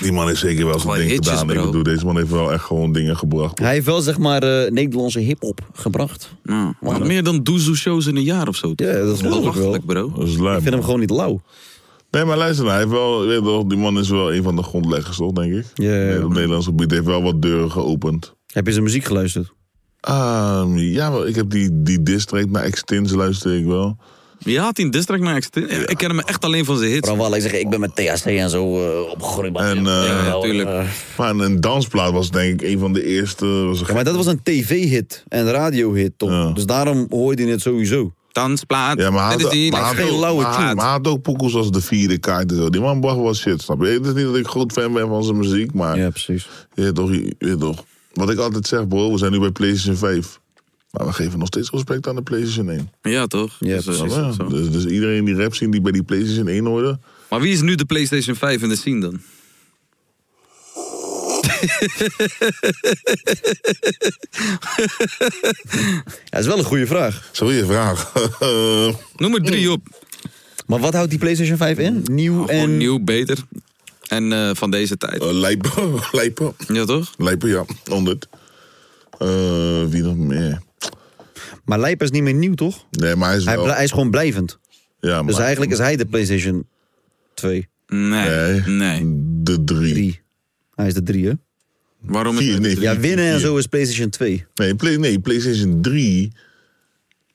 Die man heeft zeker wel zijn ding hitjes, gedaan. Ik bedoel, deze man heeft wel echt gewoon dingen gebracht. Hij heeft wel, zeg maar, eh, Nederlandse hip-hop gebracht. Nou, maar meer dan doezoe shows in een jaar of zo. Ja, dat is wel. bro. Dat is. Ik vind hem gewoon niet lauw. Nee, maar luister, nou, hij heeft wel, weet die man is wel een van de grondleggers, toch, denk ik? Ja, ja, Nee, ja. op Nederlands gebied heeft wel wat deuren geopend. Heb je zijn muziek geluisterd? Ehm, ja, wel, ik heb die, die district naar Extins luister ik wel. Je had hij een district naar Extin- Ik ken hem echt alleen van zijn hits. Vooral wel, ik zeg, ik ben met THC en zo eh, opgegroeid. En, eh, Ja, wel, tuurlijk. eh, Maar een, een dansplaat was denk ik een van de eerste. Was ja, maar dat was een tv-hit en radio-hit, toch? Ja. Dus daarom hoorde je het sowieso. Dansplaat. ja, maar hij had, is die. maar geen had ook- lauwe maar maar hij had ook poekels als de vierde kaart en zo. Die man bracht wel shit, snap je? Het is niet dat ik groot fan ben van zijn muziek, maar Ja, precies. je weet toch, je weet toch. Wat ik altijd zeg, bro, we zijn nu bij PlayStation 5. Maar we geven nog steeds respect aan de PlayStation 1. Ja, toch? Ja, Dus, eh. Dus, dus iedereen die rap zien die bij die PlayStation 1 hoorde. Maar wie is nu de PlayStation 5 in de scene dan? Ja, dat is wel een goede vraag. Zo je vraag. Noem er drie op. Maar wat houdt die PlayStation 5 in? Nieuw Gewoon en... nieuw, beter. En eh, van deze tijd. Uh, Lijpen, Lijpen. Ja, toch? Lijpen, ja, 100. Eh, wie nog meer? Maar Lijpen is niet meer nieuw, toch? Nee, maar hij is Hij, wel... hij is gewoon blijvend. ja, Dus maar- eigenlijk is hij de PlayStation 2. Nee, nee. De drie. 3. Hij is de 3, hè? Waarom is Vier, het nee, drie? Ja, vier, winnen en zo is PlayStation 2. Nee, play, nee, PlayStation 3.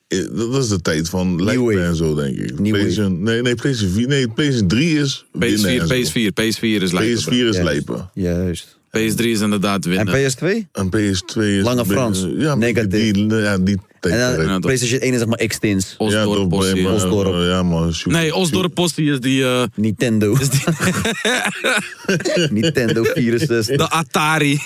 eh, Dat is de tijd van Lijpen en zo, denk ik. New PlayStation, nee, nee, PlayStation 4. Nee, PlayStation 3 is. winnen PS4, en zo. PS4, PS4 is lijpen. PS4 is Juist. lijpen. Juist. PS3 is inderdaad En winnen. PS2? En PS2 is. Lange Frans. Ja, Negatief. Die, ja, die. En dan toch. PlayStation 1 is zeg maar extins. ja, Osdorp, Possie. Osdorp. Ja, man. Nee, Osdorp Postie is die, eh, Nintendo. Nintendo 64. de Atari.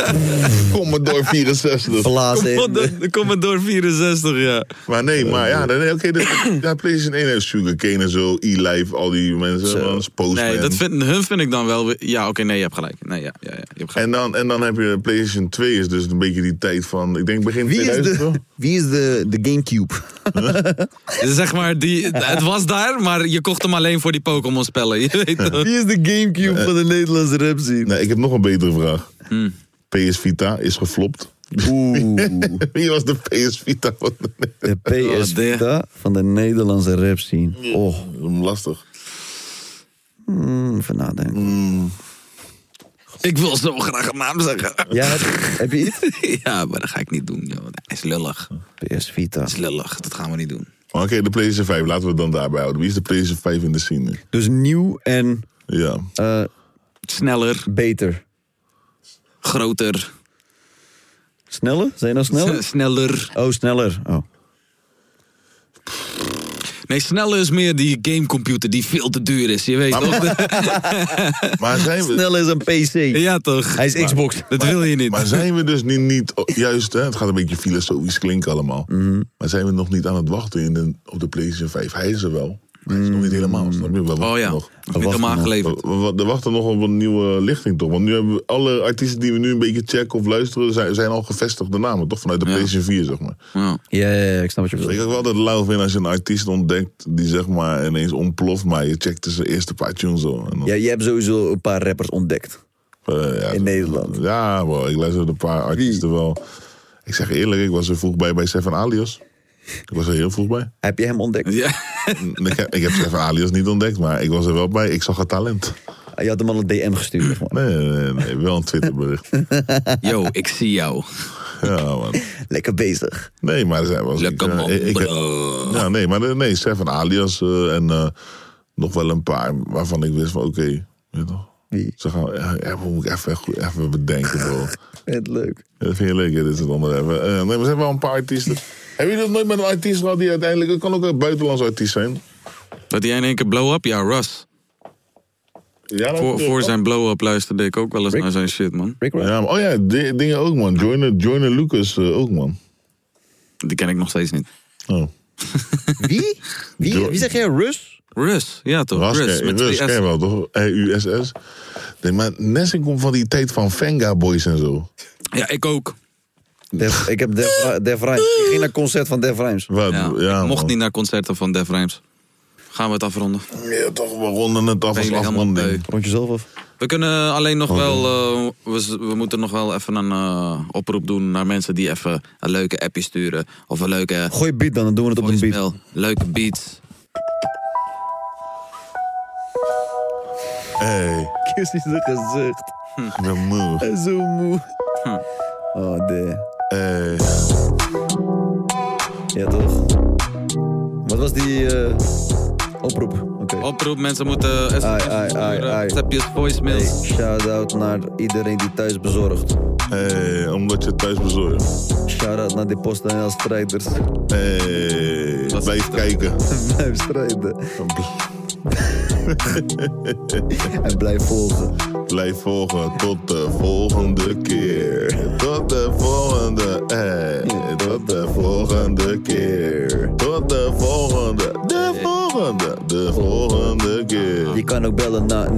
Commodore 64. Blazen. de, de Commodore 64, ja. Maar nee, maar ja, nee, oké. dus- ja, PlayStation 1 heeft Sugarcane en zo, E-Life, al die mensen, Zo. man, Postman. Nee, dat vind, hun vind ik dan wel... weer- Ja, oké, nee, je hebt gelijk. Nee, ja, ja, ja, je hebt gelijk. En dan, en dan heb je PlayStation 2 is dus een beetje die tijd van, ik denk begin Wie is 2000 toch? de, wie is de, de Gamecube? Dus zeg maar, die, het was daar, maar je kocht hem alleen voor die Pokémon spellen. Je weet toch? Wie is de Gamecube van de Nederlandse rap scene? Nee, ik heb nog een betere vraag. Hmm. PS Vita is geflopt. Oeh. Wie was de PS Vita van de De PS Oh, de- Vita van de Nederlandse rap scene. Oh, Lastig. mm, even nadenken. Ik wil zo graag een naam zeggen. Ja, heb, heb je iets? Ja, maar dat ga ik niet doen. Joh. Hij is lullig. PS Vita. Dat is lullig. Dat gaan we niet doen. Oké, de PlayStation 5, laten we het dan daarbij houden. Wie is de PlayStation 5 in de scene? Dus nieuw en Ja. eh, Sneller, beter. groter, Sneller? Zijn je nou sneller? sneller. Oh, sneller. Oh. Nee, sneller is meer die gamecomputer die veel te duur is. Je weet Maar- toch? Maar zijn we, Sneller is een PC. Ja, toch? Hij is Xbox. Dat wil je niet. maar zijn we dus niet, niet juist, hè, het gaat een beetje filosofisch klinken allemaal. Mhm. Maar zijn we nog niet aan het wachten in de, op de PlayStation 5? Hij is er wel. Maar hij is nog niet helemaal, snap je? We wachten Oh ja, nog. niet helemaal nog. geleverd. We, we- we wachten nog op een nieuwe lichting toch? Want nu hebben we alle artiesten die we nu een beetje checken of luisteren, zijn, zijn al gevestigde namen, toch? Vanuit de Ja. PlayStation 4, zeg maar. Ja. Ja, ja, ja, ik snap wat je Dus ik bedoelt. ook wel dat lauw vind als je een artiest ontdekt die zeg maar ineens ontploft, maar je checkt zijn eerste paar tunes zo. En dan, Ja, je hebt sowieso een paar rappers ontdekt. eh, ja, in Nederland. Ja, bro, ik luisterde een paar artiesten wel. Ik zeg eerlijk, ik was er vroeg bij bij Seven Alias. Ik was er heel vroeg bij. Heb je hem ontdekt? Ja. Ik heb, ik heb Alias niet ontdekt, maar ik was er wel bij. Ik zag het talent. Je had hem al een DM gestuurd. Nee, nee, nee, wel een Twitterbericht. Yo, ik zie jou. Ja, man. Lekker bezig. Nee, maar er was Lekker ik, eh, man, ik- ik- bro. Ja, nee, maar nee, Seven Alias eh, en eh, nog wel een paar waarvan ik wist van oké, weet je toch? Wie? Ze gaan, ja, moet ik even, even bedenken, bro. Het leuk. Ja, dat vind je leuk, hè, dit is het onderwerp. Eh, nee, maar er zijn wel een paar artiesten. Hebben jullie dat nooit met een artiest gehad die uiteindelijk... Het kan ook een buitenlandse artiest zijn. Dat hij in één keer blow-up? Ja, Russ. Ja, Voor, voor zijn blow-up luisterde ik ook wel eens naar zijn shit, man. Rick? Ja, maar, oh ja, di- dingen ook, man. Joyner, Joyner Lucas eh, ook, man. Die ken ik nog steeds niet. Oh. Wie? Wie, Jo- wie zeg jij? Russ? Russ, ja toch? Ken- met Rus twee ken je S. wel, toch? R-U-S-S. Nee, maar Nessing komt van die tijd van Venga Boys en zo. Ja, ik ook. Def, ik heb Def, Def Rhymes. Ik ging naar concert van Def Rhymes. Wat? Ja, Ja, ik mocht man. niet naar concerten van Def Rhymes. Gaan we het afronden? Ja, toch, we ronden het af als afronding. Rond jezelf af. We kunnen alleen nog wel... eh, we, moeten nog wel even een eh, oproep doen naar mensen die even een leuke appje sturen. Of een leuke Gooi beat dan, dan doen we het op een beat. Leuke beats. Hey, Kies die zijn gezicht. ik ben moe. Hij is zo moe. Hm. Oh, de. Hey. Ja, toch? Wat was die eh, oproep? Oké. Oproep, mensen moeten sms'jes Ai, ai, ai, sturen, voicemails. Hey, shout-out naar iedereen die thuis bezorgt. Hey, omdat je thuis bezorgt. Shout-out naar die PostNL strijders. Hey, is blijf kijken. Blijf strijden. en blijf volgen. Blijf volgen tot de volgende keer. Tot de volgende, hey. Tot de volgende keer. Tot de volgende, de volgende, de volgende keer. Je kan ook bellen naar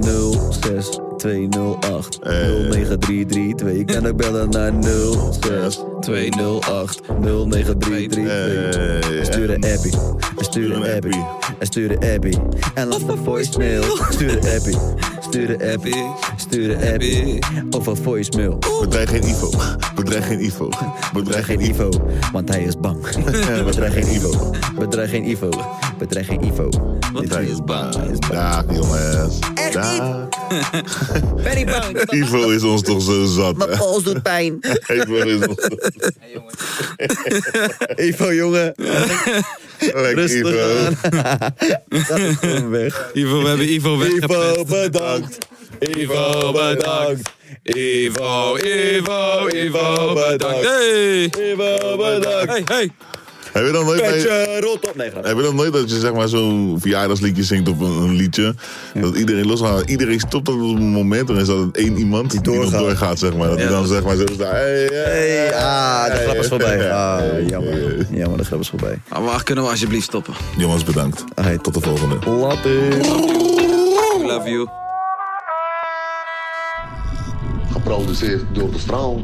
06208 09332. Je kan ook bellen naar 06208 09332. Hey. Stuur een appie. En stuur een appie. En stuur een appie. En laat een voicemail. Stuur een appie. Stuur een appie, stuur een appie. Of een voicemail. Bedreig geen Ivo. Bedreig geen Ivo. Bedreig geen Ivo, want hij is bang. Bedreig geen Ivo. Bedreig geen Ivo. Bedreig geen Ivo. Want hij is jongens. Echt Dag. Ben ik bang? Ivo is ons toch zo zat. Mijn pols doet pijn. Ivo is ons Ivo, jongen. Lekker Rustig Ivo. aan. Dat is gewoon weg. Ivo, we hebben Ivo weggepest. Ivo, bedankt. Ivo, bedankt. Ivo, Ivo, Ivo, bedankt. Hey! Ivo, bedankt. Hey, hey! Heb je dan nooit, mee- Petje, rot op. Nee, grap. heb je dan nooit dat je zeg maar zo'n verjaardagsliedje zingt of een, een liedje? Dat iedereen losgaat. Iedereen stopt op een moment en dan is dat het één iemand die, nog doorgaat. doorgaat, zeg maar. Dat die dan zeg maar zo staat. Hey, hey, Hey, ah, de grap is voorbij. Ah, Hey. jammer. Jammer, de grap is voorbij. Maar wacht, kunnen we alsjeblieft stoppen? Jongens, bedankt. Hey. Tot de volgende. Later. I love you. Geproduceerd door de straal.